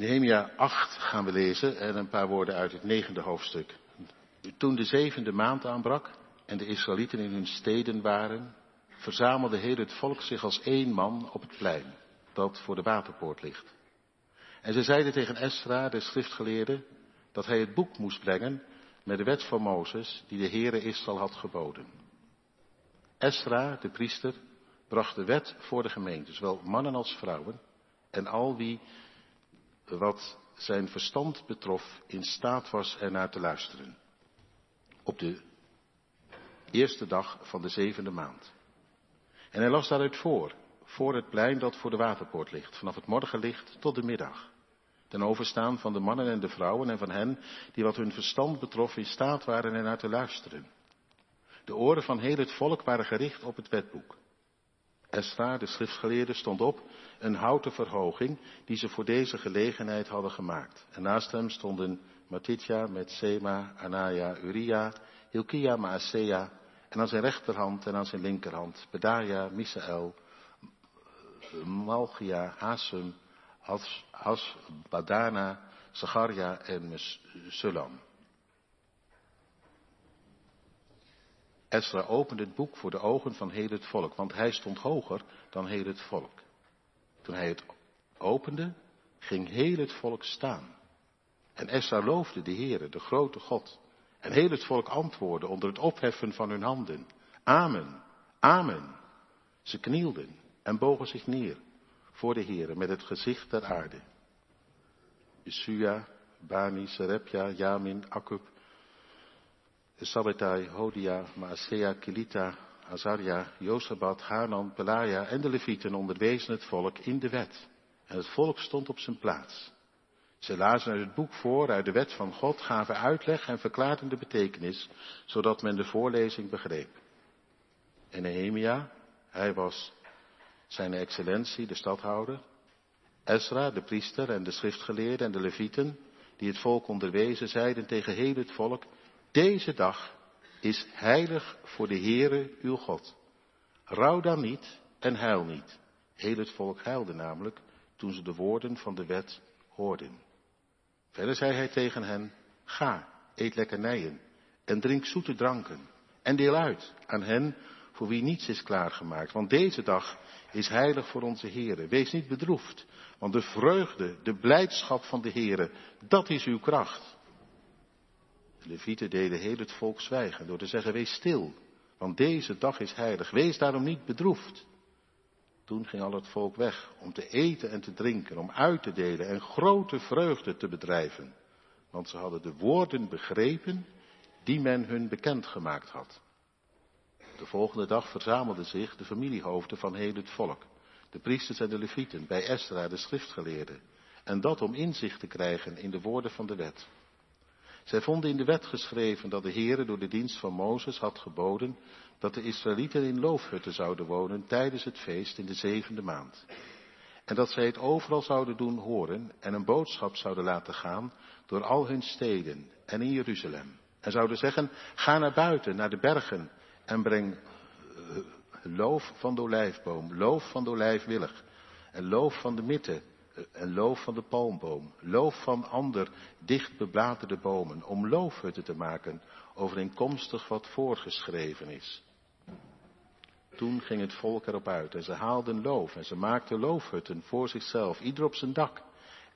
Nehemia 8 gaan we lezen en een paar woorden uit het negende hoofdstuk. Toen de zevende maand aanbrak en de Israëlieten in hun steden waren, verzamelde heel het volk zich als één man op het plein dat voor de waterpoort ligt. En ze zeiden tegen Esra, de schriftgeleerde, dat hij het boek moest brengen met de wet van Mozes die de Heere Israël had geboden. Esra, de priester, bracht de wet voor de gemeente, zowel mannen als vrouwen, en al wie wat zijn verstand betrof in staat was ernaar te luisteren. Op de eerste dag van de zevende maand. En hij las daaruit voor, voor het plein dat voor de waterpoort ligt, vanaf het morgenlicht tot de middag. Ten overstaan van de mannen en de vrouwen en van hen die wat hun verstand betrof in staat waren ernaar te luisteren. De oren van heel het volk waren gericht op het wetboek. Esra, de schriftgeleerde, stond op, een houten verhoging die ze voor deze gelegenheid hadden gemaakt. En naast hem stonden Matitja, Metsema, Anaya, Uria, Hilkia, Maasea en aan zijn rechterhand en aan zijn linkerhand Bedaja, Misael, Malchia, Hasum, Has, Badana, Zacharia en Sulam. Esra opende het boek voor de ogen van heel het volk, want hij stond hoger dan heel het volk. Toen hij het opende, ging heel het volk staan. En Esra loofde de Heere, de grote God. En heel het volk antwoordde onder het opheffen van hun handen. Amen, amen. Ze knielden en bogen zich neer voor de Heere met het gezicht der aarde. Jesua, Bani, Serepja, Jamin, Akub, Sabbatai, Hodia, Maasea, Kilita, Azaria, Josabat, Hanan, Pelaja en de Levieten onderwezen het volk in de wet. En het volk stond op zijn plaats. Ze lazen uit het boek voor, uit de wet van God, gaven uitleg en verklaarden de betekenis, zodat men de voorlezing begreep. En Nehemia, hij was zijn excellentie, de stadhouder. Ezra, de priester en de schriftgeleerden en de levieten, die het volk onderwezen, zeiden tegen heel het volk, deze dag is heilig voor de Heere uw God. Rouw dan niet en huil niet. Heel het volk huilde namelijk toen ze de woorden van de wet hoorden. Verder zei hij tegen hen, ga, eet lekkernijen en drink zoete dranken en deel uit aan hen voor wie niets is klaargemaakt. Want deze dag is heilig voor onze Heere. Wees niet bedroefd, want de vreugde, de blijdschap van de Heere, dat is uw kracht. De levieten deden heel het volk zwijgen door te zeggen, wees stil, want deze dag is heilig. Wees daarom niet bedroefd. Toen ging al het volk weg om te eten en te drinken, om uit te delen en grote vreugde te bedrijven. Want ze hadden de woorden begrepen die men hun bekendgemaakt had. De volgende dag verzamelden zich de familiehoofden van heel het volk, de priesters en de levieten, bij Esra, de schriftgeleerde. En dat om inzicht te krijgen in de woorden van de wet. Zij vonden in de wet geschreven dat de Heere door de dienst van Mozes had geboden dat de Israëlieten in loofhutten zouden wonen tijdens het feest in de zevende maand. En dat zij het overal zouden doen horen en een boodschap zouden laten gaan door al hun steden en in Jeruzalem. En zouden zeggen, ga naar buiten, naar de bergen en breng eh, loof van de olijfboom, loof van de olijfwillig en loof van de mitte en loof van de palmboom, loof van ander dicht bebladerde bomen, om loofhutten te maken, overeenkomstig wat voorgeschreven is. Toen ging het volk erop uit en ze haalden loof en ze maakten loofhutten voor zichzelf, ieder op zijn dak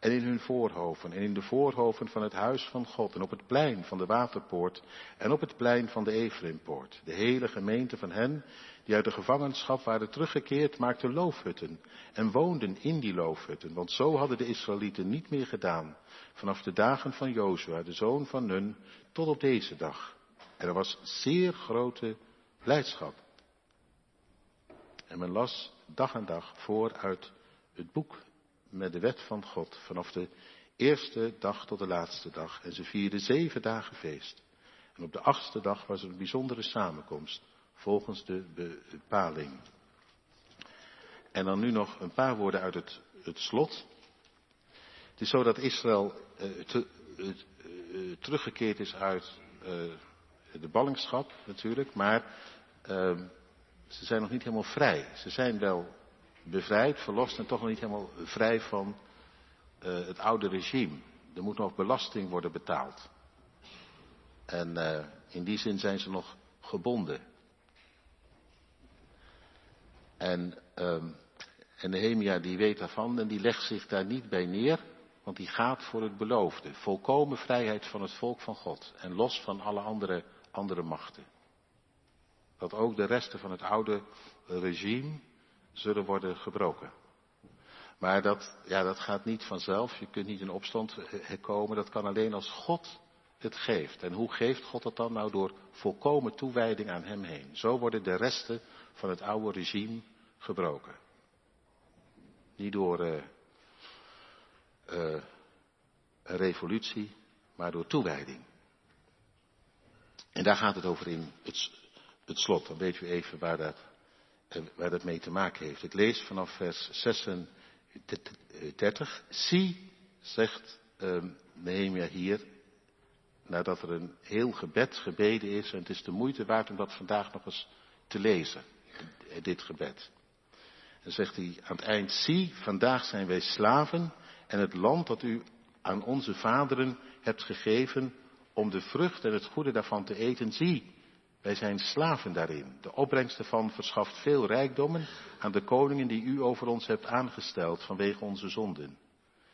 en in hun voorhoven en in de voorhoven van het huis van God en op het plein van de waterpoort en op het plein van de Efraimpoort. De hele gemeente van hen die uit de gevangenschap waren teruggekeerd maakten loofhutten en woonden in die loofhutten, want zo hadden de Israëlieten niet meer gedaan vanaf de dagen van Jozua, de zoon van Nun, tot op deze dag. En er was zeer grote blijdschap. En men las dag en dag voor uit het boek met de wet van God vanaf de eerste dag tot de laatste dag. En ze vierden zeven dagen feest. En op de achtste dag was er een bijzondere samenkomst volgens de bepaling. En dan nu nog een paar woorden uit het, het slot. Het is zo dat Israël eh, te, eh, teruggekeerd is uit eh, de ballingschap natuurlijk, maar ehm, ze zijn nog niet helemaal vrij. Ze zijn wel bevrijd, verlost en toch nog niet helemaal vrij van uh, het oude regime. Er moet nog belasting worden betaald. En uh, in die zin zijn ze nog gebonden. En, um, en Nehemia die weet daarvan en die legt zich daar niet bij neer, want die gaat voor het beloofde. Volkomen vrijheid van het volk van God en los van alle andere, andere machten. Dat ook de resten van het oude regime zullen worden gebroken. Maar dat, ja, dat gaat niet vanzelf. Je kunt niet in opstand komen. Dat kan alleen als God het geeft. En hoe geeft God dat dan? Nou door volkomen toewijding aan Hem heen. Zo worden de resten van het oude regime gebroken. Niet door uh, een revolutie, maar door toewijding. En daar gaat het over in het, het slot. Dan weet u even waar dat, waar dat mee te maken heeft. Ik lees vanaf vers 36. Zie, zegt Nehemia hier, nadat er een heel gebed gebeden is. En het is de moeite waard om dat vandaag nog eens te lezen, dit gebed. Dan zegt hij aan het eind, zie, vandaag zijn wij slaven en het land dat u aan onze vaderen hebt gegeven om de vrucht en het goede daarvan te eten, zie, wij zijn slaven daarin. De opbrengst ervan verschaft veel rijkdommen aan de koningen die u over ons hebt aangesteld vanwege onze zonden.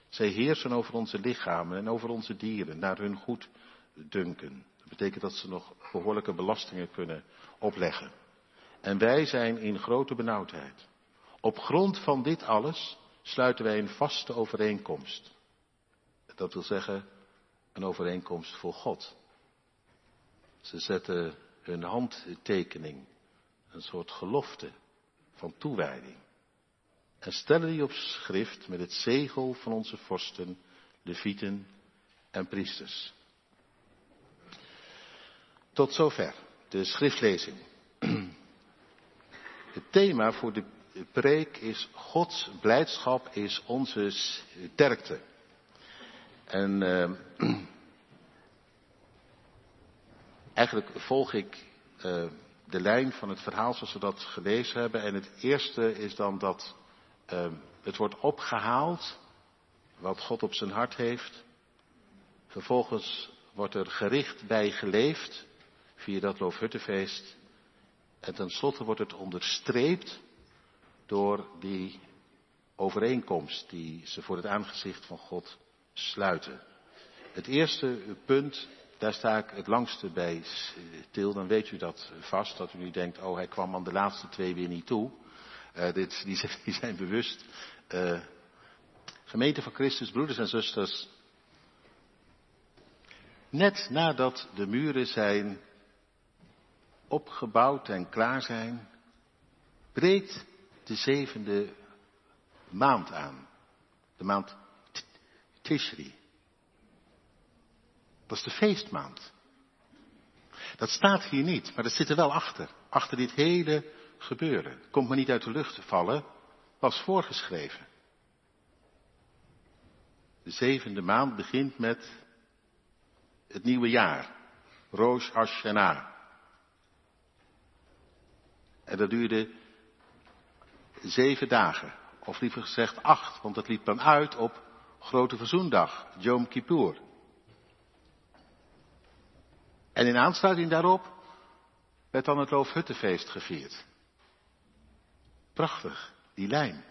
Zij heersen over onze lichamen en over onze dieren, naar hun goed dunken. Dat betekent dat ze nog behoorlijke belastingen kunnen opleggen. En wij zijn in grote benauwdheid. Op grond van dit alles sluiten wij een vaste overeenkomst. Dat wil zeggen, een overeenkomst voor God. Ze zetten hun handtekening, een soort gelofte van toewijding. En stellen die op schrift met het zegel van onze vorsten, levieten en priesters. Tot zover de schriftlezing. Het thema voor de preek is Gods blijdschap is onze sterkte. En uh, eigenlijk volg ik uh, de lijn van het verhaal zoals we dat gelezen hebben. En het eerste is dan dat uh, het wordt opgehaald wat God op zijn hart heeft. Vervolgens wordt er gericht bij geleefd via dat Loofhuttenfeest. En tenslotte wordt het onderstreept door die overeenkomst die ze voor het aangezicht van God sluiten. Het eerste punt, daar sta ik het langste bij stil. Dan weet u dat vast, dat u nu denkt, oh hij kwam aan de laatste twee weer niet toe. Uh, dit, die, die, zijn bewust. Uh, gemeente van Christus, broeders en zusters. Net nadat de muren zijn opgebouwd en klaar zijn, breekt de zevende maand aan. De maand Tishri. Dat is de feestmaand. Dat staat hier niet, maar dat zit er wel achter. Achter dit hele gebeuren. Komt maar niet uit de lucht vallen, was voorgeschreven. De zevende maand begint met het nieuwe jaar. Rosh Hashanah. En dat duurde zeven dagen. Of liever gezegd acht, want het liep dan uit op Grote Verzoendag, Yom Kippur. En in aansluiting daarop werd dan het Loofhuttenfeest gevierd. Prachtig, die lijn.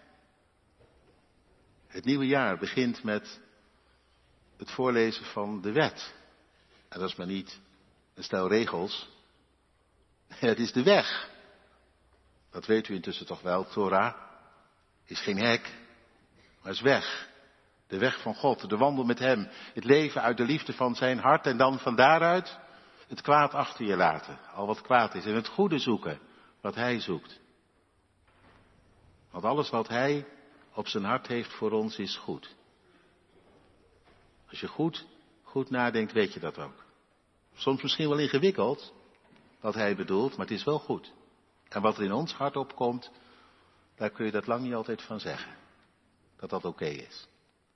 Het nieuwe jaar begint met het voorlezen van de wet. En dat is maar niet een stel regels. Het is de weg. Dat weet u intussen toch wel. Torah is geen hek, maar is weg. De weg van God, de wandel met Hem. Het leven uit de liefde van zijn hart en dan van daaruit het kwaad achter je laten. Al wat kwaad is. En het goede zoeken, wat Hij zoekt. Want alles wat Hij op zijn hart heeft voor ons is goed. Als je goed, goed nadenkt, weet je dat ook. Soms misschien wel ingewikkeld, wat Hij bedoelt, maar het is wel goed. En wat er in ons hart opkomt, daar kun je dat lang niet altijd van zeggen. Dat dat oké is.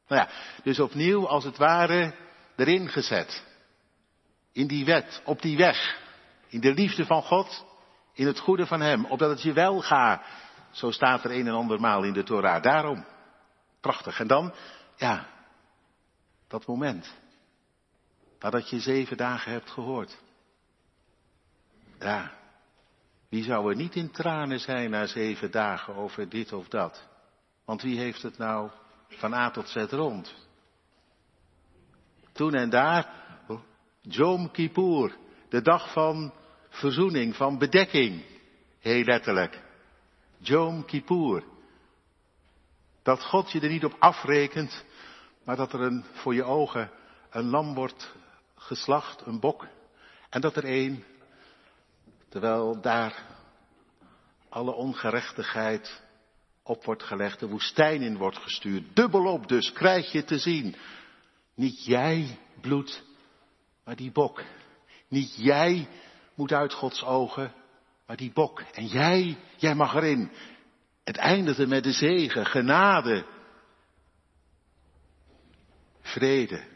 Nou ja, dus opnieuw als het ware erin gezet. In die wet, op die weg. In de liefde van God, in het goede van Hem. Opdat het je wel gaat. Zo staat er een en ander maal in de Torah. Daarom. Prachtig. En dan, ja, Dat moment. Nadat je zeven dagen hebt gehoord. Ja, wie zou er niet in tranen zijn na zeven dagen over dit of dat? Want wie heeft het nou van A tot Z rond? Toen en daar, Jom Kippur, de dag van verzoening, van bedekking, heel letterlijk. Jom Kippur. Dat God je er niet op afrekent, maar dat er een, voor je ogen een lam wordt geslacht, een bok, en dat er een, terwijl daar alle ongerechtigheid op wordt gelegd, de woestijn in wordt gestuurd. Dubbelop dus krijg je te zien. Niet jij bloed, maar die bok. Niet jij moet uit Gods ogen, maar die bok. En jij, jij mag erin. Het eindigde met de zegen, genade, vrede.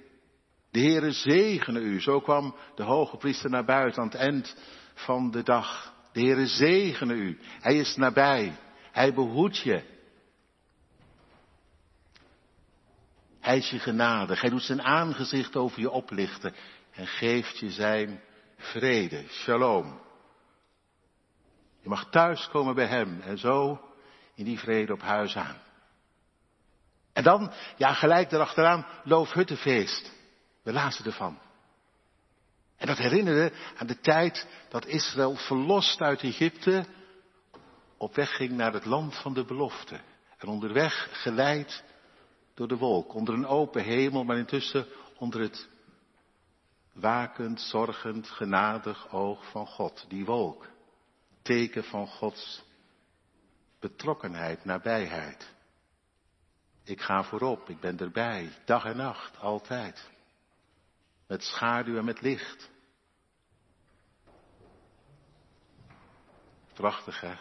De Heere zegene u. Zo kwam de hoge priester naar buiten aan het eind van de dag. De Heere zegene u. Hij is nabij. Hij behoedt je. Hij is je genadig. Hij doet zijn aangezicht over je oplichten en geeft je zijn vrede. Shalom. Je mag thuiskomen bij hem en zo in die vrede op huis aan. En dan, ja, gelijk erachteraan, loofhuttenfeest. We lazen ervan. En dat herinnerde aan de tijd dat Israël verlost uit Egypte op weg ging naar het land van de belofte. En onderweg geleid door de wolk, onder een open hemel, maar intussen onder het wakend, zorgend, genadig oog van God, die wolk. Teken van Gods betrokkenheid, nabijheid. Ik ga voorop, ik ben erbij, dag en nacht, altijd. Met schaduw en met licht. Prachtig hè?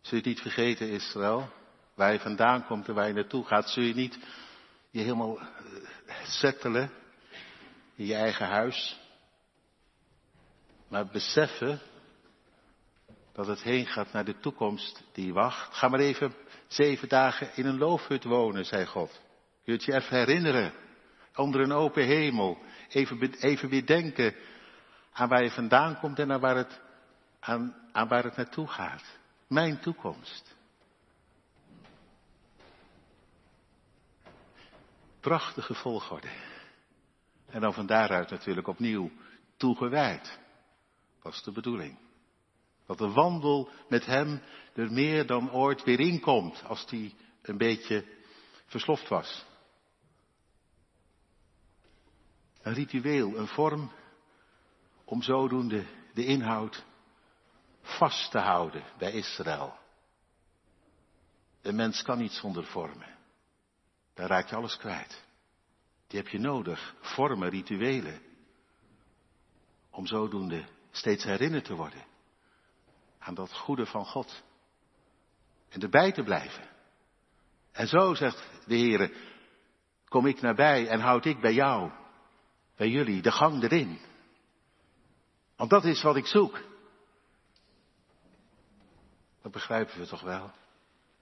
Zul je niet vergeten, Israël? Waar je vandaan komt en waar je naartoe gaat, zul je niet je helemaal eh, settelen in je eigen huis. Maar beseffen dat het heen gaat naar de toekomst die wacht. Ga maar even zeven dagen in een loofhut wonen, zei God. Kun je het je even herinneren? Onder een open hemel. Even, even weer denken aan waar je vandaan komt en aan waar, het, aan, aan waar het naartoe gaat. Mijn toekomst. Prachtige volgorde. En dan van daaruit natuurlijk opnieuw toegewijd. Is de bedoeling. Dat de wandel met hem er meer dan ooit weer inkomt als die een beetje versloft was. Een ritueel, een vorm om zodoende de inhoud vast te houden bij Israël. Een mens kan niet zonder vormen. Daar raak je alles kwijt. Die heb je nodig, vormen, rituelen. Om zodoende steeds herinnerd te worden aan dat goede van God. En erbij te blijven. En zo zegt de Heer, kom ik nabij en houd ik bij jou, bij jullie, de gang erin. Want dat is wat ik zoek. Dat begrijpen we toch wel.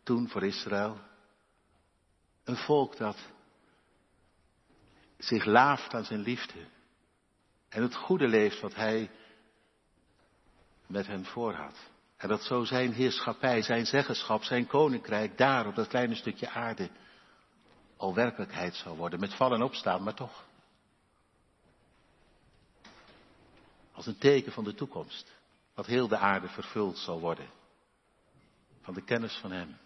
Toen voor Israël. Een volk dat zich laaft aan zijn liefde. En het goede leeft wat hij met hen voorhad. En dat zo zijn heerschappij, zijn zeggenschap, zijn koninkrijk daar op dat kleine stukje aarde al werkelijkheid zou worden. Met vallen en opstaan, maar toch. Als een teken van de toekomst. Wat heel de aarde vervuld zal worden. Van de kennis van Hem.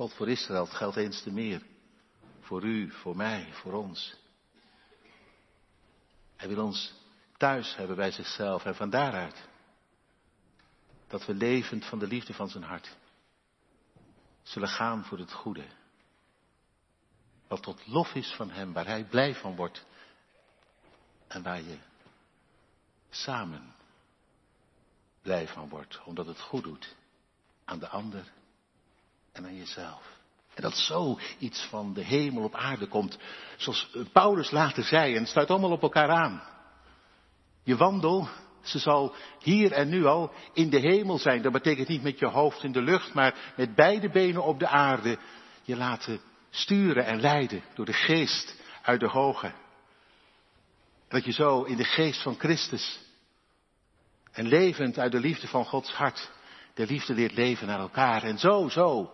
God voor Israël geldt eens te meer. Voor u, voor mij, voor ons. Hij wil ons thuis hebben bij zichzelf en van daaruit dat we levend van de liefde van zijn hart zullen gaan voor het goede. Wat tot lof is van hem, waar hij blij van wordt en waar je samen blij van wordt, omdat het goed doet aan de ander en jezelf. En dat zo iets van de hemel op aarde komt. Zoals Paulus later zei, en het sluit allemaal op elkaar aan. Je wandel Ze zal hier en nu al in de hemel zijn. Dat betekent niet met je hoofd in de lucht, maar met beide benen op de aarde. Je laten sturen en leiden door de geest uit de hoge. Dat je zo in de geest van Christus en levend uit de liefde van Gods hart, de liefde leert leven naar elkaar. En zo, zo,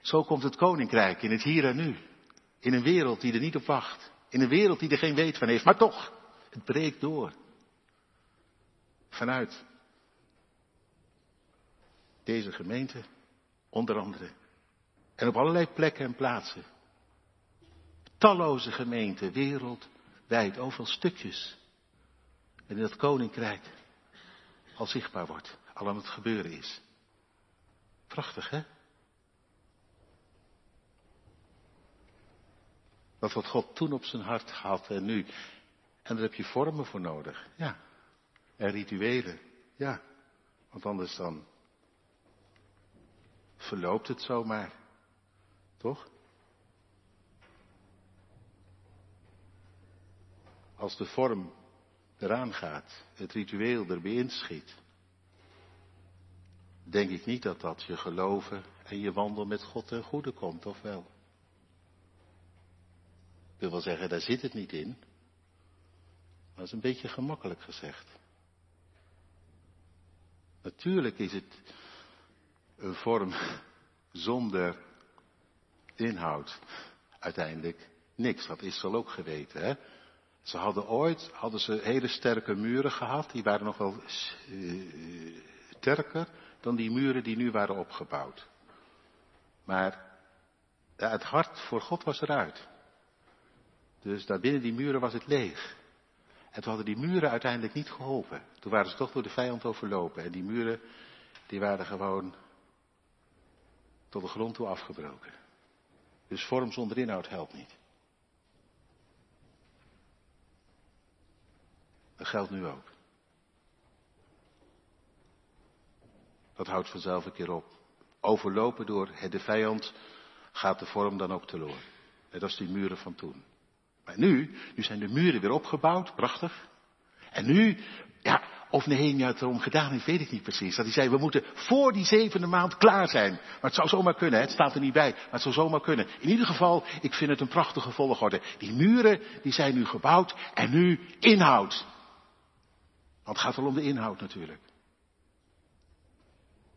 zo komt het koninkrijk in het hier en nu. In een wereld die er niet op wacht. In een wereld die er geen weet van heeft. Maar toch, het breekt door. Vanuit deze gemeente, onder andere. En op allerlei plekken en plaatsen. Talloze gemeenten, wereldwijd, overal stukjes. En in dat koninkrijk al zichtbaar wordt, al aan het gebeuren is. Prachtig, hè? Dat wat God toen op zijn hart had en nu. En daar heb je vormen voor nodig. Ja. En rituelen. Ja. Want anders dan verloopt het zomaar. Toch? Als de vorm eraan gaat, het ritueel erbij inschiet, denk ik niet dat dat je geloven en je wandel met God ten goede komt, of wel? Ik wil wel zeggen, daar zit het niet in. Maar dat is een beetje gemakkelijk gezegd. Natuurlijk is het een vorm zonder inhoud. Uiteindelijk niks. Dat is al ook geweten. Hè? Ze hadden ooit hadden ze hele sterke muren gehad. Die waren nog wel uh, sterker dan die muren die nu waren opgebouwd. Maar ja, het hart voor God was eruit. Dus daar binnen die muren was het leeg. En toen hadden die muren uiteindelijk niet geholpen. Toen waren ze toch door de vijand overlopen. En die muren, die waren gewoon tot de grond toe afgebroken. Dus vorm zonder inhoud helpt niet. Dat geldt nu ook. Dat houdt vanzelf een keer op. Overlopen door de vijand gaat de vorm dan ook teloor. Net als die muren van toen. Maar nu, nu zijn de muren weer opgebouwd, prachtig. En nu, ja, of Nehemia het erom gedaan heeft, weet ik niet precies. Dat hij zei, we moeten voor die zevende maand klaar zijn. Maar het zou zomaar kunnen, het staat er niet bij, maar het zou zomaar kunnen. In ieder geval, ik vind het een prachtige volgorde. Die muren, die zijn nu gebouwd en nu inhoud. Want het gaat wel om de inhoud natuurlijk.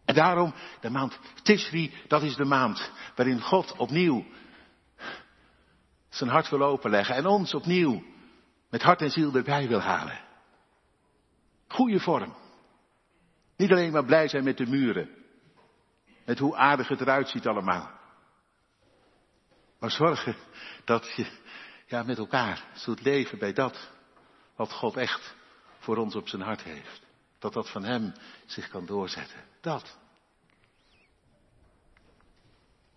En daarom, de maand Tishri, dat is de maand waarin God opnieuw zijn hart wil openleggen en ons opnieuw met hart en ziel erbij wil halen. Goede vorm. Niet alleen maar blij zijn met de muren. Met hoe aardig het eruit ziet allemaal. Maar zorgen dat je ja, met elkaar zult leven bij dat wat God echt voor ons op zijn hart heeft. Dat dat van Hem zich kan doorzetten. Dat.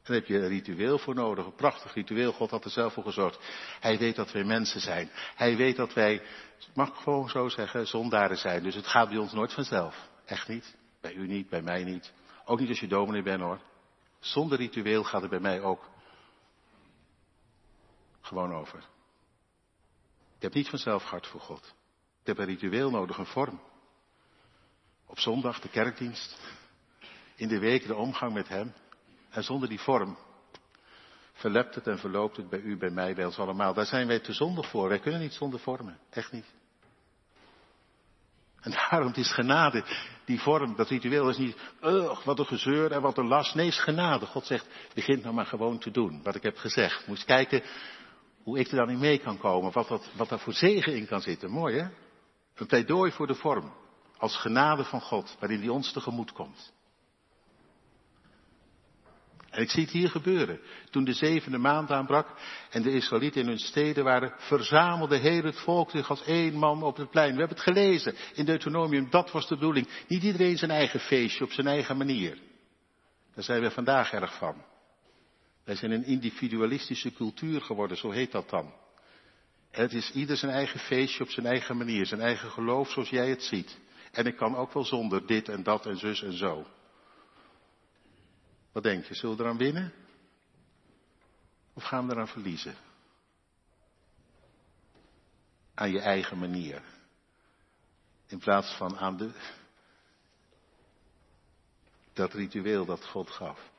Daar heb je een ritueel voor nodig, een prachtig ritueel. God had er zelf voor gezorgd. Hij weet dat wij mensen zijn. Hij weet dat wij, mag ik gewoon zo zeggen, zondaren zijn. Dus het gaat bij ons nooit vanzelf. Echt niet. Bij u niet, bij mij niet. Ook niet als je dominee bent hoor. Zonder ritueel gaat het bij mij ook gewoon over. Ik heb niet vanzelf hart voor God. Ik heb een ritueel nodig, een vorm. Op zondag de kerkdienst. In de week de omgang met Hem. En zonder die vorm verlept het en verloopt het bij u, bij mij, bij ons allemaal. Daar zijn wij te zondig voor. Wij kunnen niet zonder vormen. Echt niet. En daarom is genade, die vorm, dat ritueel is niet, ugh, wat een gezeur en wat een last. Nee, is genade. God zegt, begin nou maar gewoon te doen. Wat ik heb gezegd. Moest kijken hoe ik er dan in mee kan komen. Wat, wat, wat daar voor zegen in kan zitten. Mooi hè? Een pleidooi voor de vorm. Als genade van God, waarin die ons tegemoet komt. En ik zie het hier gebeuren. Toen de zevende maand aanbrak en de Israëlieten in hun steden waren, verzamelde heel het volk zich als één man op het plein. We hebben het gelezen in Deuteronomium, dat was de bedoeling. Niet iedereen zijn eigen feestje op zijn eigen manier. Daar zijn we vandaag erg van. Wij zijn een individualistische cultuur geworden, zo heet dat dan. Het is ieder zijn eigen feestje op zijn eigen manier, zijn eigen geloof zoals jij het ziet. En ik kan ook wel zonder dit en dat en zus en zo. Wat denk je, zullen we eraan winnen? Of gaan we eraan verliezen? Aan je eigen manier. In plaats van aan de, dat ritueel dat God gaf.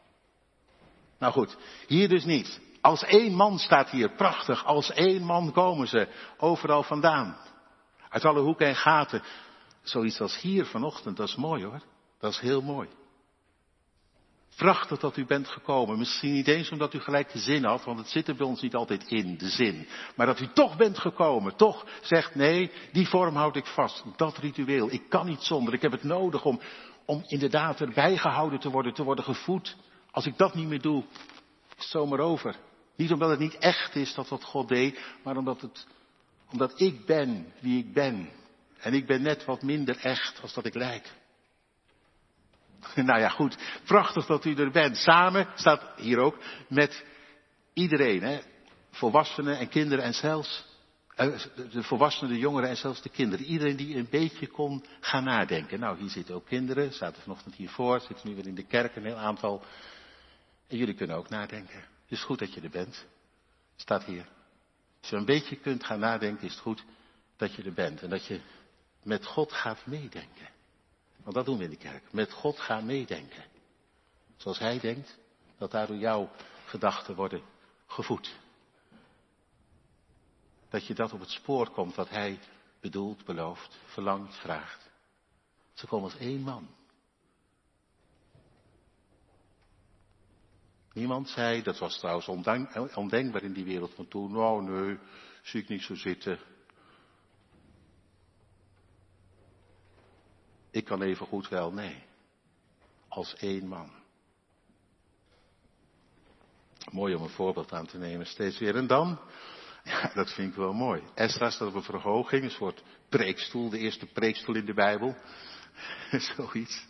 Nou goed, hier dus niet. Als één man staat hier, prachtig. Als één man komen ze overal vandaan. Uit alle hoeken en gaten. Zoiets als hier vanochtend, dat is mooi hoor. Dat is heel mooi. Prachtig dat u bent gekomen. Misschien niet eens omdat u gelijk de zin had, want het zit er bij ons niet altijd in, de zin. Maar dat u toch bent gekomen, toch zegt nee, die vorm houd ik vast. Dat ritueel, ik kan niet zonder. Ik heb het nodig om, om inderdaad erbij gehouden te worden, te worden gevoed. Als ik dat niet meer doe, is het zomaar over. Niet omdat het niet echt is dat wat God deed, maar omdat, het, omdat ik ben wie ik ben. En ik ben net wat minder echt als dat ik lijk. Nou ja, goed. Prachtig dat u er bent. Samen, staat hier ook, met iedereen. Hè? Volwassenen en kinderen en zelfs eh, de volwassenen, de jongeren en zelfs de kinderen. Iedereen die een beetje kon gaan nadenken. Nou, hier zitten ook kinderen, zaten vanochtend hiervoor, zitten nu weer in de kerk een heel aantal. En jullie kunnen ook nadenken. Het is goed dat je er bent. Staat hier. Als je een beetje kunt gaan nadenken, is het goed dat je er bent. En dat je met God gaat meedenken. Want dat doen we in de kerk. Met God gaan meedenken. Zoals Hij denkt, dat daardoor jouw gedachten worden gevoed. Dat je dat op het spoor komt wat Hij bedoelt, belooft, verlangt, vraagt. Ze komen als één man. Niemand zei, dat was trouwens ondenkbaar in die wereld van toen, nou nee, zie ik niet zo zitten. Ik kan even goed wel, nee. Als één man. Mooi om een voorbeeld aan te nemen, steeds weer. En dan, ja, dat vind ik wel mooi. Esra staat op een verhoging, een soort preekstoel, de eerste preekstoel in de Bijbel. Zoiets.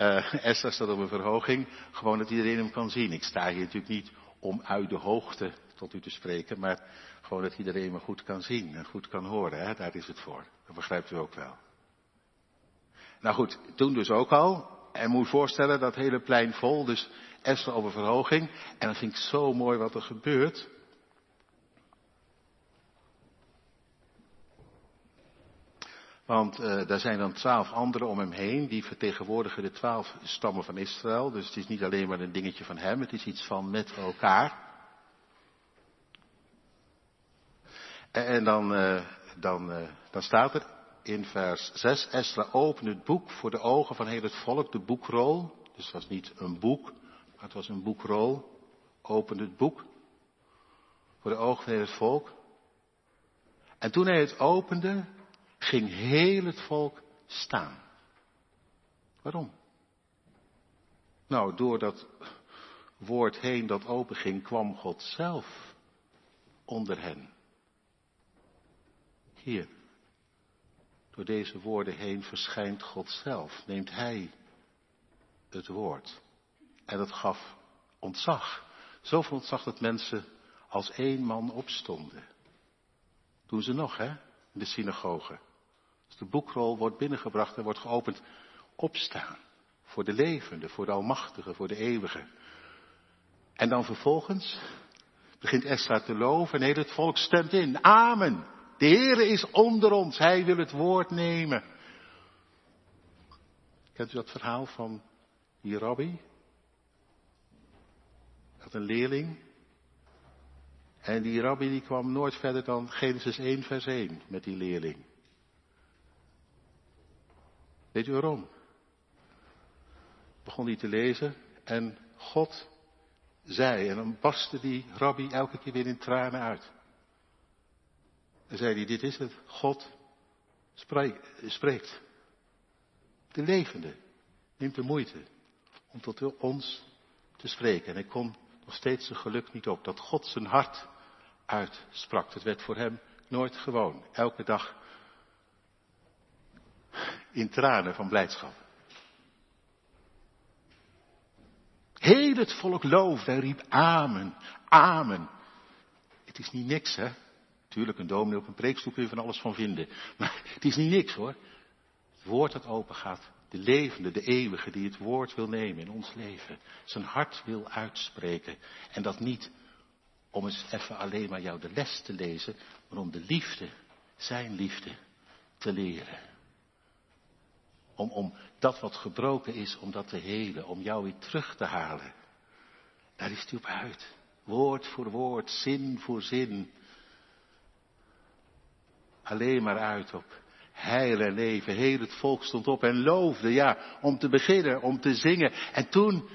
Uh, Esther staat op een verhoging, gewoon dat iedereen hem kan zien. Ik sta hier natuurlijk niet om uit de hoogte tot u te spreken, maar gewoon dat iedereen me goed kan zien en goed kan horen. Hè? Daar is het voor. Dat begrijpt u ook wel. Nou goed, toen dus ook al. En moet je voorstellen dat hele plein vol, dus Esther een verhoging. En dan vind ik zo mooi wat er gebeurt. Want uh, daar zijn dan twaalf anderen om hem heen, die vertegenwoordigen de twaalf stammen van Israël. Dus het is niet alleen maar een dingetje van hem, het is iets van met elkaar. En, en dan, uh, dan, uh, dan staat er in vers 6, Esra opende het boek voor de ogen van heel het volk, de boekrol. Dus het was niet een boek, maar het was een boekrol. Opende het boek voor de ogen van heel het volk. En toen hij het opende, ging heel het volk staan. Waarom? Nou, door dat woord heen dat open ging, kwam God zelf onder hen. Hier. Door deze woorden heen verschijnt God zelf. Neemt Hij het woord. En dat gaf ontzag. Zoveel ontzag dat mensen als één man opstonden. Doen ze nog, hè? In de synagoge. Als de boekrol wordt binnengebracht en wordt geopend, opstaan. Voor de levende, voor de almachtige, voor de eeuwige. En dan vervolgens begint Esra te loven en heel het volk stemt in. Amen. De Heere is onder ons. Hij wil het woord nemen. Kent u dat verhaal van die rabbi? Had een leerling. En die rabbi die kwam nooit verder dan Genesis 1 vers 1 met die leerling. Weet u waarom? Begon hij te lezen en God zei, en dan barstte die rabbi elke keer weer in tranen uit. En zei hij, dit is het. God spreekt. De levende neemt de moeite om tot ons te spreken. En ik kon nog steeds het geluk niet op dat God zijn hart uitsprak. Het werd voor hem nooit gewoon. Elke dag in tranen van blijdschap. Heel het volk loofde en riep amen, amen. Het is niet niks, hè? Tuurlijk, een dominee op een preekstoel kun je van alles van vinden. Maar het is niet niks hoor. Het woord dat open gaat. De levende, de eeuwige die het woord wil nemen in ons leven. Zijn hart wil uitspreken. En dat niet om eens even alleen maar jou de les te lezen. Maar om de liefde, zijn liefde, te leren. Om, om dat wat gebroken is, om dat te helen, om jou weer terug te halen. Daar is hij op uit. Woord voor woord, zin voor zin. Alleen maar uit op heil en leven. Heel het volk stond op en loofde, ja, om te beginnen, om te zingen. En toen,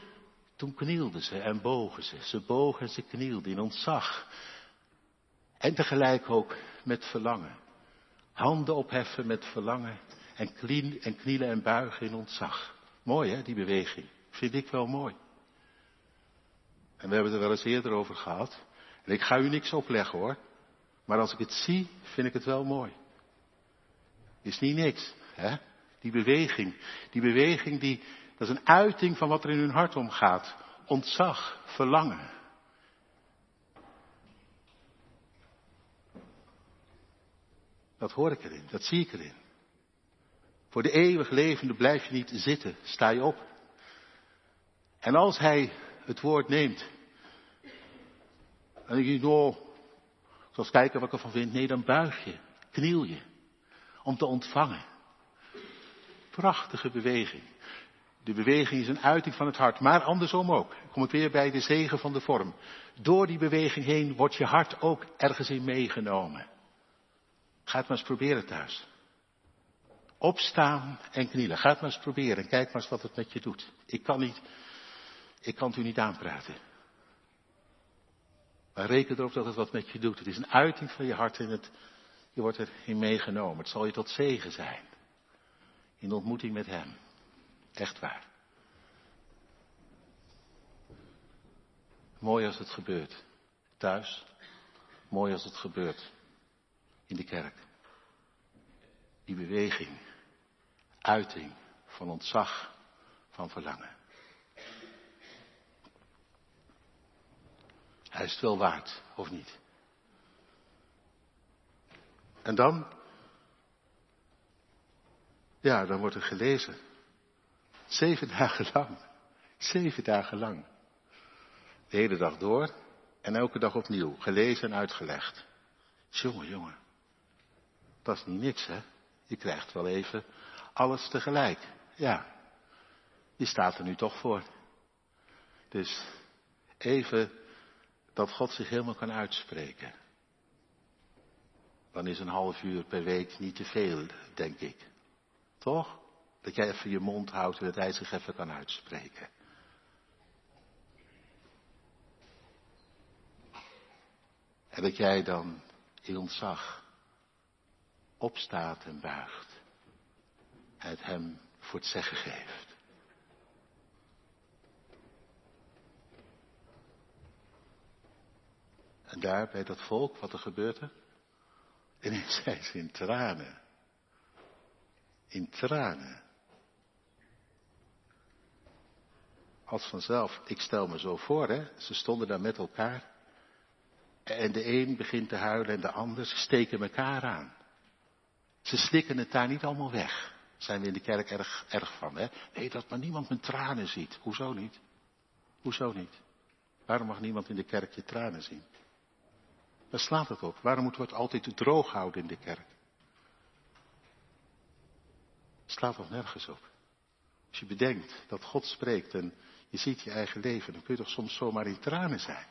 toen knielden ze en bogen ze. Ze bogen en ze knielden in ontzag. En tegelijk ook met verlangen. Handen opheffen met verlangen. En, klien, en knielen en buigen in ontzag. Mooi hè, die beweging. Vind ik wel mooi. En we hebben het er wel eens eerder over gehad. En ik ga u niks opleggen hoor. Maar als ik het zie, vind ik het wel mooi. Is niet niks, hè? Die beweging. Die beweging die, dat is een uiting van wat er in hun hart omgaat. Ontzag, verlangen. Dat hoor ik erin, dat zie ik erin. Voor de eeuwig levende blijf je niet zitten, sta je op. En als hij het woord neemt, dan denk je, eens kijken wat ik ervan vind. Nee, dan buig je, kniel je, om te ontvangen. Prachtige beweging. De beweging is een uiting van het hart, maar andersom ook. Dan kom weer bij de zegen van de vorm. Door die beweging heen wordt je hart ook ergens in meegenomen. Ga het maar eens proberen thuis. Opstaan en knielen. Ga het maar eens proberen en kijk maar eens wat het met je doet. Ik kan niet, ik kan het u niet aanpraten. Maar reken erop dat het wat met je doet. Het is een uiting van je hart en het, je wordt erin meegenomen. Het zal je tot zegen zijn. In ontmoeting met Hem. Echt waar. Mooi als het gebeurt. Thuis. Mooi als het gebeurt. In de kerk. Die beweging. Uiting van ontzag. Van verlangen. Hij is het wel waard, of niet? En dan? Ja, dan wordt er gelezen. Zeven dagen lang. Zeven dagen lang. De hele dag door en elke dag opnieuw. Gelezen en uitgelegd. Jongen, jongen. Dat is niet niks, hè? Je krijgt wel even alles tegelijk. Ja. Je staat er nu toch voor. Dus even dat God zich helemaal kan uitspreken. Dan is een half uur per week niet te veel, denk ik. Toch? Dat jij even je mond houdt en dat hij zich even kan uitspreken. En dat jij dan in ontzag opstaat en buigt. En het hem voor het zeggen geeft. En daar bij dat volk, wat er gebeurde? Ineens zijn ze in tranen. In tranen. Als vanzelf, ik stel me zo voor, hè. Ze stonden daar met elkaar. En de een begint te huilen en de ander, ze steken elkaar aan. Ze slikken het daar niet allemaal weg. Zijn we in de kerk erg, erg van, hè? Nee, dat maar niemand mijn tranen ziet. Hoezo niet? Hoezo niet? Waarom mag niemand in de kerk je tranen zien? Waar slaat het op? Waarom moeten we het altijd droog houden in de kerk? Het slaat toch nergens op? Als je bedenkt dat God spreekt en je ziet je eigen leven, dan kun je toch soms zomaar in tranen zijn.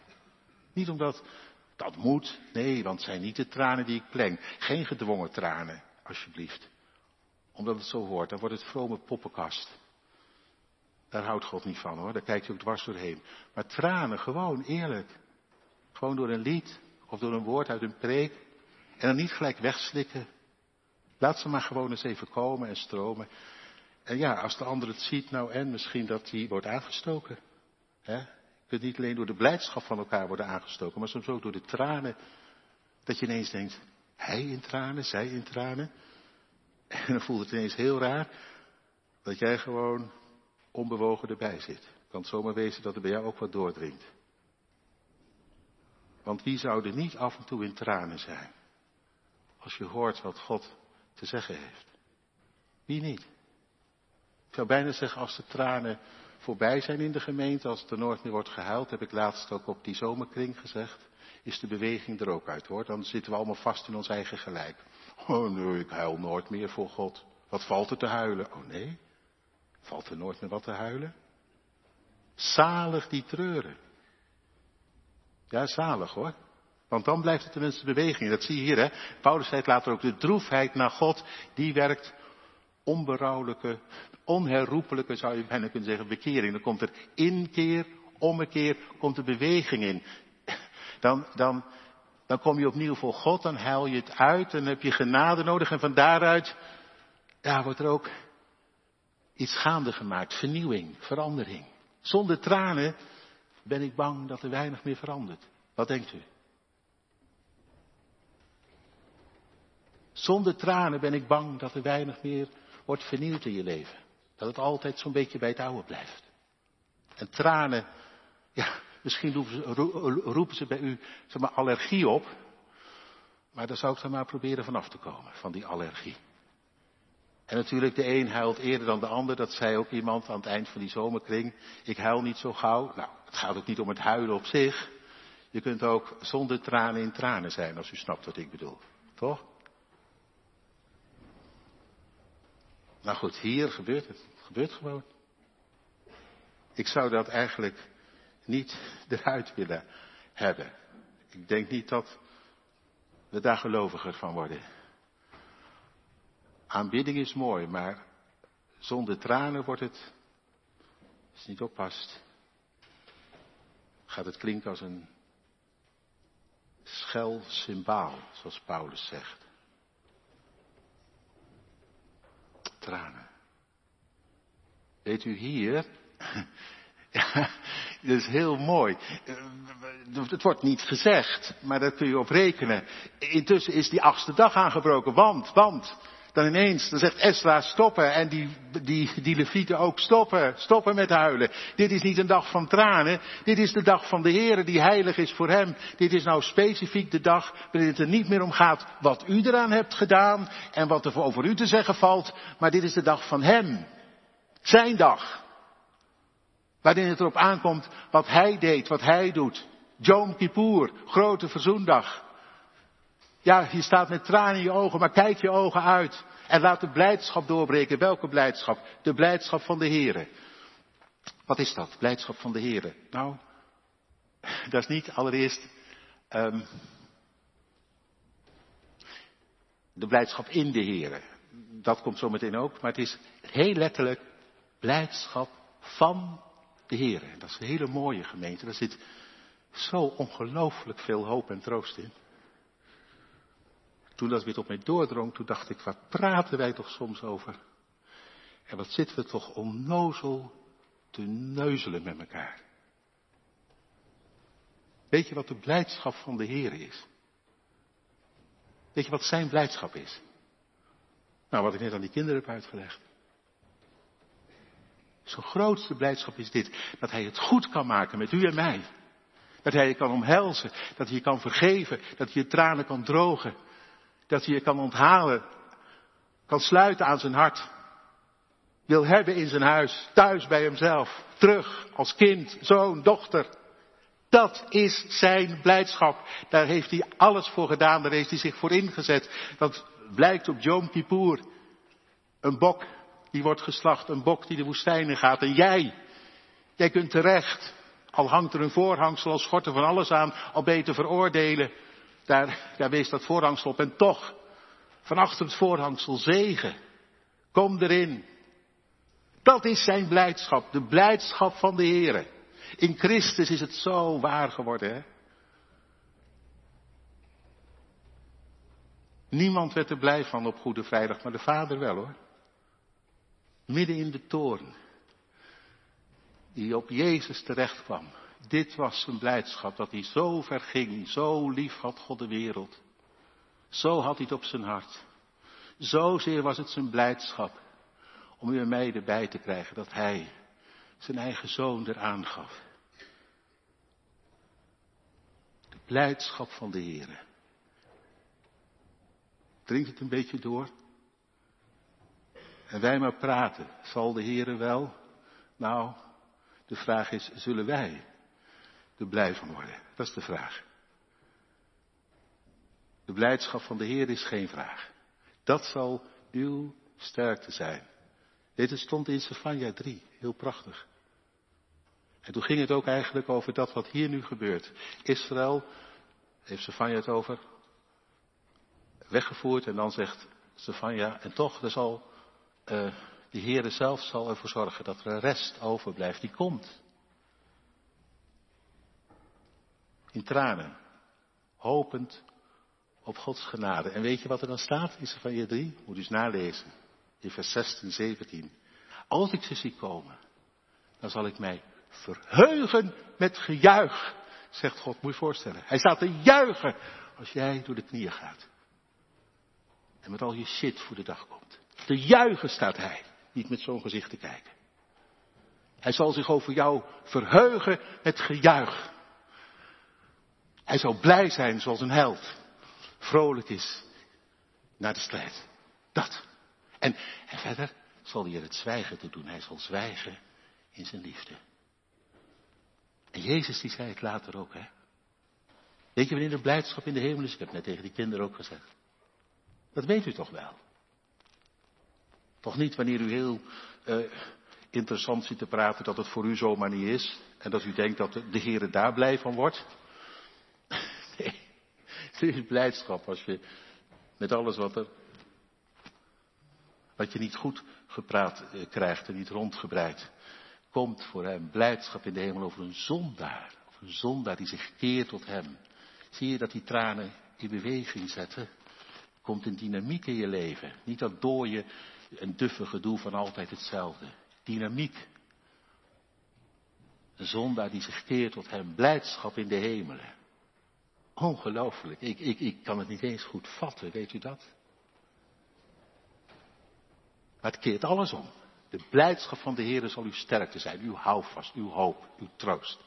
Niet omdat dat moet, nee, want het zijn niet de tranen die ik pleng. Geen gedwongen tranen, alsjeblieft. Omdat het zo hoort, dan wordt het vrome poppenkast. Daar houdt God niet van hoor, daar kijkt hij ook dwars doorheen. Maar tranen, gewoon eerlijk. Gewoon door een lied, of door een woord uit een preek. En dan niet gelijk wegslikken. Laat ze maar gewoon eens even komen en stromen. En ja, als de ander het ziet, nou en misschien dat die wordt aangestoken. He? Je kunt niet alleen door de blijdschap van elkaar worden aangestoken, maar soms ook door de tranen. Dat je ineens denkt, hij in tranen, zij in tranen. En dan voelt het ineens heel raar dat jij gewoon onbewogen erbij zit. Kan het zomaar wezen dat er bij jou ook wat doordringt. Want wie zou er niet af en toe in tranen zijn? Als je hoort wat God te zeggen heeft. Wie niet? Ik zou bijna zeggen, als de tranen voorbij zijn in de gemeente, als er nooit meer wordt gehuild, heb ik laatst ook op die zomerkring gezegd, is de beweging er ook uit hoor. Dan zitten we allemaal vast in ons eigen gelijk. Oh nee, ik huil nooit meer voor God. Wat valt er te huilen? Oh nee, valt er nooit meer wat te huilen? Zalig die treuren. Ja, zalig hoor. Want dan blijft het tenminste beweging. Dat zie je hier, hè. Paulus zei het later ook. De droefheid naar God, die werkt onberouwelijke, onherroepelijke, zou je bijna kunnen zeggen, bekering. Dan komt er inkeer, ommekeer, komt er beweging in. Dan, dan, dan kom je opnieuw voor God, dan huil je het uit, dan heb je genade nodig en van daaruit, ja, wordt er ook iets gaande gemaakt. Vernieuwing, verandering. Zonder tranen ben ik bang dat er weinig meer verandert. Wat denkt u? Zonder tranen ben ik bang dat er weinig meer wordt vernieuwd in je leven. Dat het altijd zo'n beetje bij het oude blijft. En tranen, ja, misschien roepen ze, bij u zeg maar, allergie op. Maar daar zou ik dan maar proberen vanaf te komen, van die allergie. En natuurlijk, de een huilt eerder dan de ander. Dat zei ook iemand aan het eind van die zomerkring. Ik huil niet zo gauw. Nou, het gaat ook niet om het huilen op zich. Je kunt ook zonder tranen in tranen zijn, als u snapt wat ik bedoel. Toch? Nou goed, hier gebeurt het. Het gebeurt gewoon. Ik zou dat eigenlijk niet eruit willen hebben. Ik denk niet dat we daar geloviger van worden. Aanbidding is mooi, maar zonder tranen wordt het, als het niet oppast, gaat het klinken als een schel symbaal, zoals Paulus zegt. Tranen. Weet u hier, ja, dat is heel mooi. Het wordt niet gezegd, maar daar kun je op rekenen. Intussen is die achtste dag aangebroken, want, want, dan ineens, dan zegt Esra stoppen en die, die, die levieten ook stoppen, stoppen met huilen. Dit is niet een dag van tranen, dit is de dag van de Heer die heilig is voor hem. Dit is nou specifiek de dag waarin het er niet meer om gaat wat u eraan hebt gedaan en wat er over u te zeggen valt, maar dit is de dag van hem. Zijn dag. Waarin het erop aankomt wat hij deed, wat hij doet. Jom Kippur, grote verzoendag. Ja, je staat met tranen in je ogen, maar kijk je ogen uit. En laat de blijdschap doorbreken. Welke blijdschap? De blijdschap van de Here. Wat is dat? Blijdschap van de Here. Nou, dat is niet allereerst um, de blijdschap in de Here. Dat komt zo meteen ook. Maar het is heel letterlijk blijdschap van de Here. Dat is een hele mooie gemeente. Daar zit zo ongelooflijk veel hoop en troost in. Toen dat weer op mij doordrong, toen dacht ik, wat praten wij toch soms over? En wat zitten we toch onnozel te neuzelen met elkaar? Weet je wat de blijdschap van de Heer is? Weet je wat zijn blijdschap is? Nou, wat ik net aan die kinderen heb uitgelegd. Zijn grootste blijdschap is dit, dat hij het goed kan maken met u en mij. Dat hij je kan omhelzen, dat hij je kan vergeven, dat hij je tranen kan drogen, dat hij je kan onthalen, kan sluiten aan zijn hart. Wil hebben in zijn huis, thuis bij hemzelf, terug als kind, zoon, dochter. Dat is zijn blijdschap. Daar heeft hij alles voor gedaan, daar heeft hij zich voor ingezet. Dat blijkt op Yom Kippur. Een bok die wordt geslacht, een bok die de woestijn in gaat. En jij, jij kunt terecht, al hangt er een voorhangsel, al schort er van alles aan, al beter veroordelen. Daar, daar wees dat voorhangsel op. En toch, van achter het voorhangsel zegen. Kom erin. Dat is zijn blijdschap, de blijdschap van de Heer. In Christus is het zo waar geworden, hè? Niemand werd er blij van op Goede Vrijdag, maar de Vader wel hoor. Midden in de toren. Die op Jezus terecht kwam. Dit was zijn blijdschap, dat hij zo ver ging, zo lief had God de wereld. Zo had hij het op zijn hart. Zozeer was het zijn blijdschap om u en mij erbij te krijgen dat hij zijn eigen zoon eraan gaf. De blijdschap van de Heer. Drinkt het een beetje door? En wij maar praten. Zal de Heer wel? Nou, de vraag is, zullen wij er blij van worden? Dat is de vraag. De blijdschap van de Heer is geen vraag. Dat zal uw sterk te zijn. Dit stond in Sefania 3, heel prachtig. En toen ging het ook eigenlijk over dat wat hier nu gebeurt. Israël, heeft Sefania het over, weggevoerd en dan zegt Sefania, en toch, er zal, uh, de Heere zelf zal ervoor zorgen dat er een rest overblijft, die komt. In tranen, hopend op Gods genade. En weet je wat er dan staat in Sefania 3? Moet u eens nalezen. In vers 16, 17. Als ik ze zie komen, dan zal ik mij verheugen met gejuich, zegt God. Moet je voorstellen. Hij staat te juichen als jij door de knieën gaat. En met al je shit voor de dag komt. Te juichen staat hij. Niet met zo'n gezicht te kijken. Hij zal zich over jou verheugen met gejuich. Hij zal blij zijn zoals een held. Vrolijk is naar de strijd. Dat. En, en verder zal hij er het zwijgen te doen. Hij zal zwijgen in zijn liefde. En Jezus die zei het later ook, hè. Weet je wanneer de blijdschap in de hemel is? Ik heb net tegen die kinderen ook gezegd. Dat weet u toch wel. Toch niet wanneer u heel uh, interessant ziet te praten dat het voor u zomaar niet is. En dat u denkt dat de Heer daar blij van wordt. Blijdschap als je met alles wat er. wat je niet goed gepraat uh, krijgt en niet rondgebreid. komt voor hem blijdschap in de hemel over een zondaar. Over een zondaar die zich keert tot hem. Zie je dat die tranen in beweging zetten? komt een dynamiek in je leven. Niet dat dooie en duffe gedoe van altijd hetzelfde. Dynamiek. Een zondaar die zich keert tot hem. Blijdschap in de hemelen. Ongelooflijk. Ik, ik, ik kan het niet eens goed vatten, weet u dat? Maar het keert alles om. De blijdschap van de Heer zal uw sterkte zijn, uw houvast, uw hoop, uw troost.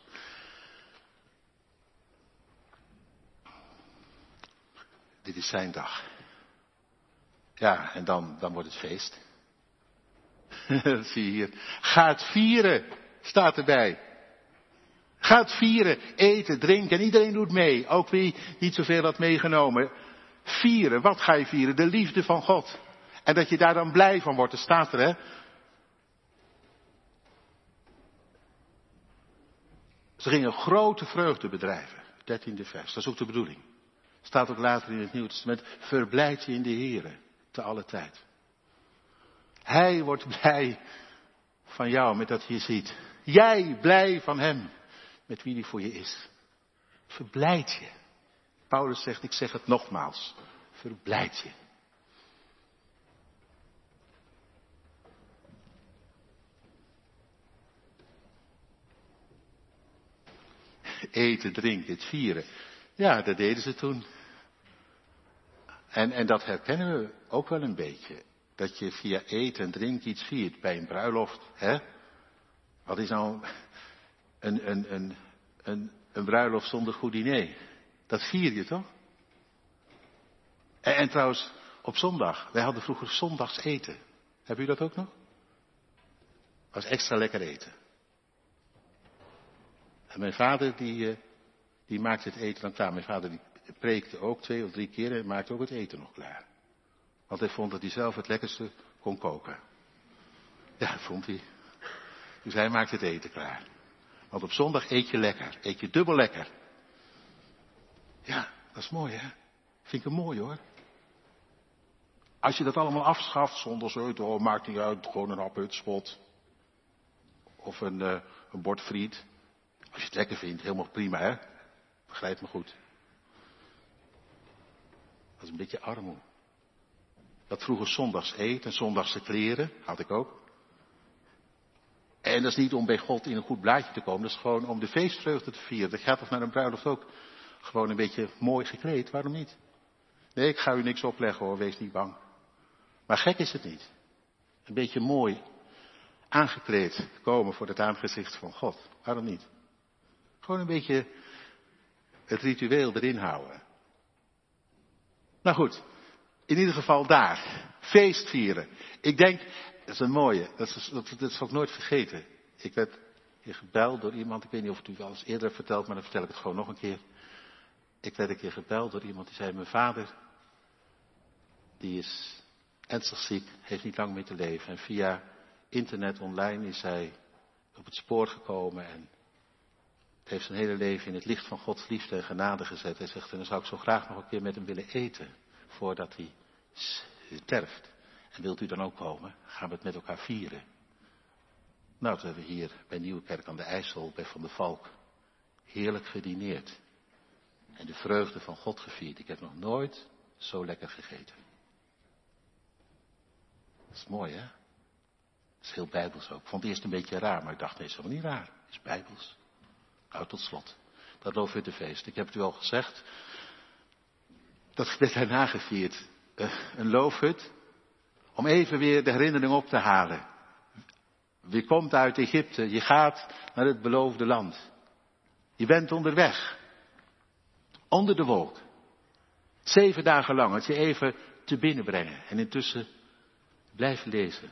Dit is zijn dag. Ja, en dan, dan wordt het feest. Dat zie je hier. Ga het vieren, staat erbij. Ga het vieren, eten, drinken. En iedereen doet mee. Ook wie niet zoveel had meegenomen. Vieren, wat ga je vieren? De liefde van God. En dat je daar dan blij van wordt, dat staat er hè. Ze gingen grote vreugde bedrijven. 13e vers, dat is ook de bedoeling. Staat ook later in het Nieuwe Testament. Verblijd je in de Here te alle tijd. Hij wordt blij van jou met dat je ziet. Jij blij van hem met wie hij voor je is. Verblijd je. Paulus zegt, ik zeg het nogmaals. Verblijd je. Eten, drinken, het vieren. Ja, dat deden ze toen. En, en dat herkennen we ook wel een beetje. Dat je via eten en drinken iets viert bij een bruiloft. Hè? Wat is nou een, een, een, een, bruiloft zonder goed diner? Dat vier je toch? En, en trouwens, op zondag. Wij hadden vroeger zondags eten. Heb u dat ook nog? was extra lekker eten. En mijn vader die, uh, die maakte het eten dan klaar. Mijn vader die preekte ook twee of drie keer en maakte ook het eten nog klaar. Want hij vond dat hij zelf het lekkerste kon koken. Ja, vond hij. Dus hij maakte het eten klaar. Want op zondag eet je lekker. Eet je dubbel lekker. Ja, dat is mooi hè. Vind ik hem mooi hoor. Als je dat allemaal afschaft zonder zo, oh, maakt niet uit, gewoon een schot. Of een, uh, een bord friet. Als je het lekker vindt, helemaal prima hè. Begrijp me goed. Dat is een beetje armoede. Dat vroeger zondags eten en zondagse kleren, had ik ook. En dat is niet om bij God in een goed blaadje te komen, dat is gewoon om de feestvreugde te vieren. Dat gaat toch naar een bruiloft ook gewoon een beetje mooi gekleed, waarom niet? Nee, ik ga u niks opleggen hoor, wees niet bang. Maar gek is het niet. Een beetje mooi aangekleed komen voor het aangezicht van God. Waarom niet? Gewoon een beetje het ritueel erin houden. Nou goed, in ieder geval daar. Feest vieren. Ik denk, dat is een mooie, dat, is, dat, zal ik nooit vergeten. Ik werd gebeld door iemand, ik weet niet of het u wel eens eerder hebt verteld, maar dan vertel ik het gewoon nog een keer. Ik werd een keer gebeld door iemand die zei, mijn vader, die is ernstig ziek, heeft niet lang meer te leven. En via internet online is hij op het spoor gekomen en heeft zijn hele leven in het licht van Gods liefde en genade gezet. Hij zegt, dan zou ik zo graag nog een keer met hem willen eten, voordat hij sterft. En wilt u dan ook komen? Gaan we het met elkaar vieren? Nou, we hebben hier bij Nieuwekerk aan de IJssel, bij Van der Valk, heerlijk gedineerd. En de vreugde van God gevierd. Ik heb nog nooit zo lekker gegeten. Dat is mooi, hè? Dat is heel bijbels ook. Ik vond het eerst een beetje raar, maar ik dacht, nee, is helemaal niet raar. Het is bijbels. Nou, tot slot. Dat loofhuttenfeest. Ik heb het u al gezegd. Dat gebed daarna gevierd. Uh, een loofhut. Om even weer de herinnering op te halen. Je komt uit Egypte. Je gaat naar het beloofde land. Je bent onderweg. Onder de wolk. Zeven dagen lang. Het je even te binnenbrengen. En intussen blijf lezen.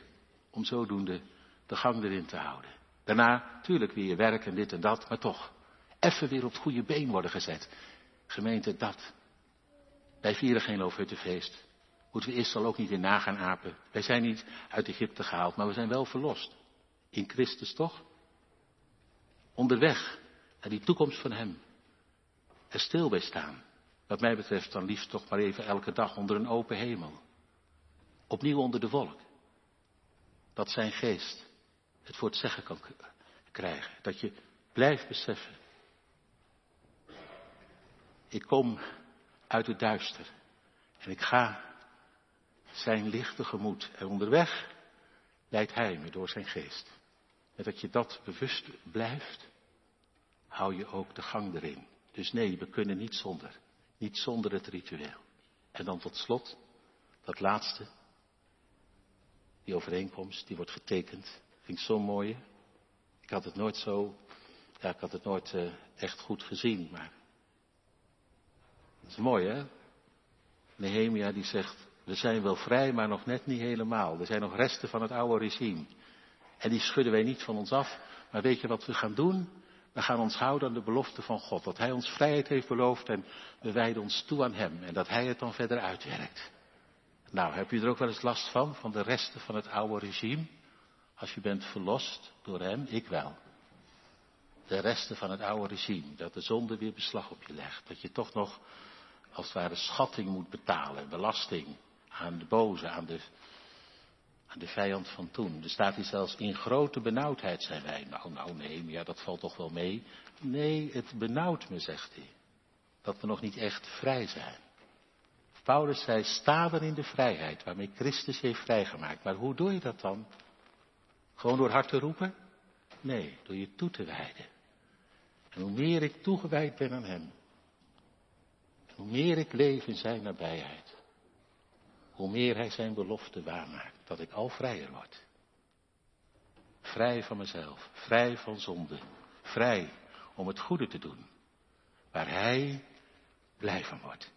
Om zodoende de gang erin te houden. Daarna, tuurlijk weer je werk en dit en dat, maar toch. Even weer op het goede been worden gezet. Gemeente, dat. Wij vieren geen loofhuttenfeest. Moeten we eerst al ook niet in nagaan apen. Wij zijn niet uit Egypte gehaald, maar we zijn wel verlost. In Christus toch? Onderweg naar die toekomst van Hem. Er stil bij staan. Wat mij betreft dan liefst toch maar even elke dag onder een open hemel. Opnieuw onder de wolk. Dat zijn geest het voor het zeggen kan krijgen. Dat je blijft beseffen. Ik kom uit het duister. En ik ga zijn licht tegemoet. En onderweg leidt hij me door zijn geest. En dat je dat bewust blijft, hou je ook de gang erin. Dus nee, we kunnen niet zonder. Niet zonder het ritueel. En dan tot slot, dat laatste. Die overeenkomst, die wordt getekend. Vind ik zo mooi. Ik had het nooit zo, ja, ik had het nooit uh, echt goed gezien, maar. Dat is mooi, hè? Nehemia die zegt, we zijn wel vrij, maar nog net niet helemaal. Er zijn nog resten van het oude regime. En die schudden wij niet van ons af. Maar weet je wat we gaan doen? We gaan ons houden aan de belofte van God. Dat Hij ons vrijheid heeft beloofd en we wijden ons toe aan Hem. En dat Hij het dan verder uitwerkt. Nou, heb je er ook wel eens last van, van de resten van het oude regime? Als je bent verlost door Hem, ik wel. De resten van het oude regime, dat de zonde weer beslag op je legt. Dat je toch nog, als het ware, schatting moet betalen, belasting aan de boze, aan de, aan de vijand van toen. Er staat hier zelfs in grote benauwdheid zijn wij. Nou, nou, nee, ja, dat valt toch wel mee. Nee, het benauwt me, zegt hij. Dat we nog niet echt vrij zijn. Paulus zei, sta dan in de vrijheid waarmee Christus heeft vrijgemaakt. Maar hoe doe je dat dan? Gewoon door hard te roepen? Nee, door je toe te wijden. En hoe meer ik toegewijd ben aan Hem, hoe meer ik leef in Zijn nabijheid, hoe meer Hij Zijn belofte waarmaakt, dat ik al vrijer word. Vrij van mezelf, vrij van zonde, vrij om het goede te doen, waar Hij blij van wordt.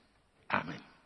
Amen.